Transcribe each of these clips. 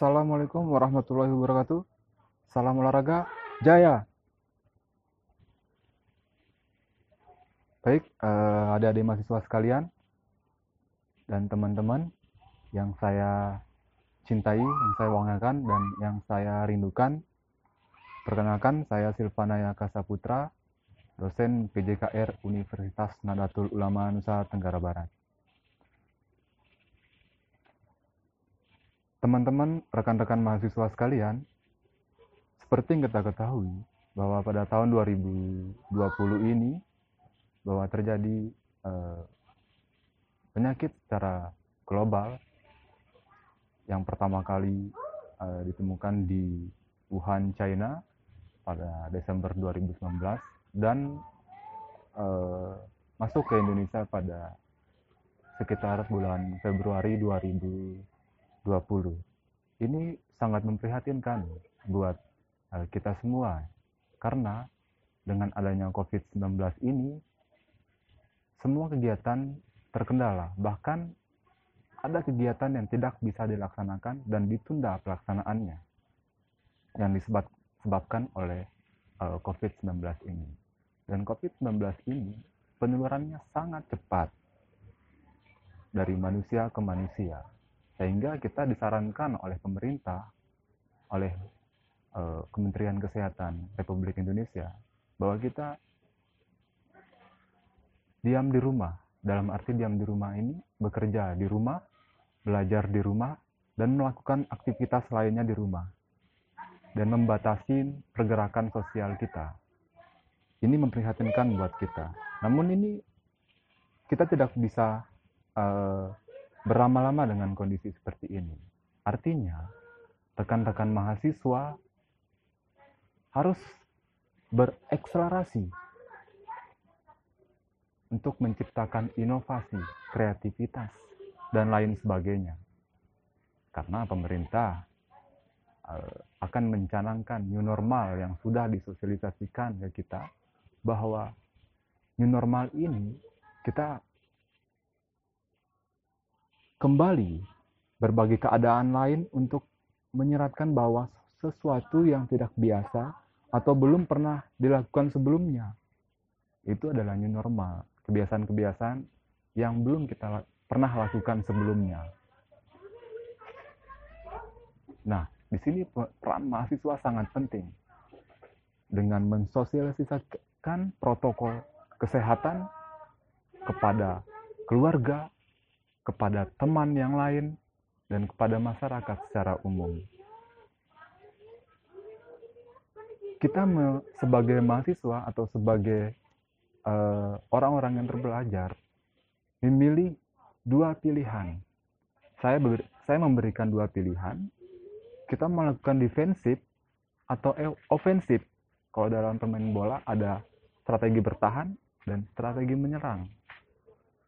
Assalamualaikum warahmatullahi wabarakatuh. Salam olahraga, jaya. Baik, eh, adik-adik mahasiswa sekalian dan teman-teman yang saya cintai, yang saya banggakan dan yang saya rindukan. Perkenalkan, saya Silvana Yaka Saputra, dosen PJKR Universitas Nadatul Ulama Nusa Tenggara Barat. Teman-teman, rekan-rekan mahasiswa sekalian, seperti yang kita ketahui bahwa pada tahun 2020 ini bahwa terjadi eh, penyakit secara global. Yang pertama kali eh, ditemukan di Wuhan, China pada Desember 2019 dan eh, masuk ke Indonesia pada sekitar bulan Februari 2020 20. Ini sangat memprihatinkan buat uh, kita semua. Karena dengan adanya COVID-19 ini semua kegiatan terkendala. Bahkan ada kegiatan yang tidak bisa dilaksanakan dan ditunda pelaksanaannya yang disebabkan oleh uh, COVID-19 ini. Dan COVID-19 ini penularannya sangat cepat dari manusia ke manusia sehingga kita disarankan oleh pemerintah, oleh uh, Kementerian Kesehatan Republik Indonesia, bahwa kita diam di rumah. Dalam arti diam di rumah ini, bekerja di rumah, belajar di rumah, dan melakukan aktivitas lainnya di rumah. Dan membatasi pergerakan sosial kita. Ini memprihatinkan buat kita. Namun ini kita tidak bisa uh, berlama-lama dengan kondisi seperti ini. Artinya, rekan-rekan mahasiswa harus berekselerasi untuk menciptakan inovasi, kreativitas, dan lain sebagainya. Karena pemerintah uh, akan mencanangkan new normal yang sudah disosialisasikan ke kita bahwa new normal ini kita kembali berbagai keadaan lain untuk menyeratkan bahwa sesuatu yang tidak biasa atau belum pernah dilakukan sebelumnya itu adalah new normal, kebiasaan-kebiasaan yang belum kita pernah lakukan sebelumnya. Nah, di sini peran mahasiswa sangat penting dengan mensosialisasikan protokol kesehatan kepada keluarga, kepada teman yang lain, dan kepada masyarakat secara umum. Kita me, sebagai mahasiswa atau sebagai eh, orang-orang uh, yang terbelajar memilih dua pilihan. Saya ber, saya memberikan dua pilihan. Kita melakukan defensif atau e, ofensif. Kalau dalam pemain bola ada strategi bertahan dan strategi menyerang.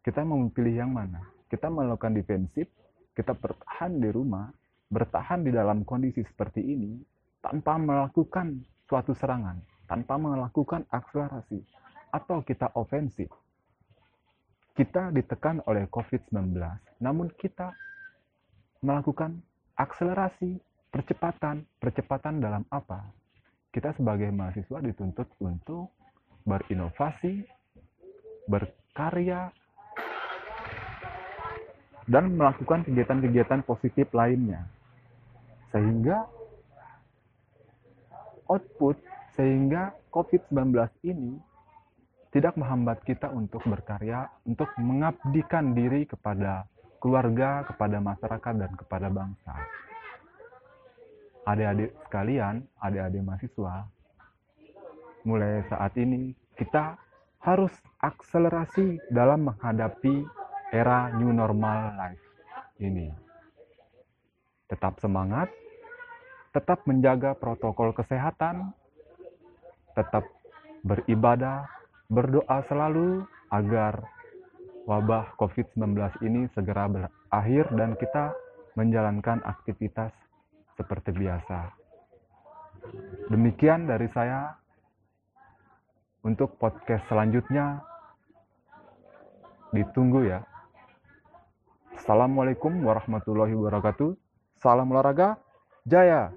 Kita mau memilih yang mana? Kita melakukan defensif, kita bertahan di rumah, bertahan di dalam kondisi seperti ini tanpa melakukan suatu serangan, tanpa melakukan akselerasi, atau kita ofensif. Kita ditekan oleh COVID-19, namun kita melakukan akselerasi, percepatan, percepatan dalam apa? Kita sebagai mahasiswa dituntut untuk berinovasi, berkarya, dan melakukan kegiatan-kegiatan positif lainnya. Sehingga output, sehingga COVID-19 ini tidak menghambat kita untuk berkarya, untuk mengabdikan diri kepada keluarga, kepada masyarakat, dan kepada bangsa. Adik-adik sekalian, adik-adik mahasiswa, mulai saat ini kita harus akselerasi dalam menghadapi era new normal life ini. Tetap semangat, tetap menjaga protokol kesehatan, tetap beribadah, berdoa selalu agar wabah COVID-19 ini segera berakhir dan kita menjalankan aktivitas seperti biasa. Demikian dari saya. Untuk podcast selanjutnya, ditunggu ya. Assalamualaikum warahmatullahi wabarakatuh. Salam olahraga, Jaya!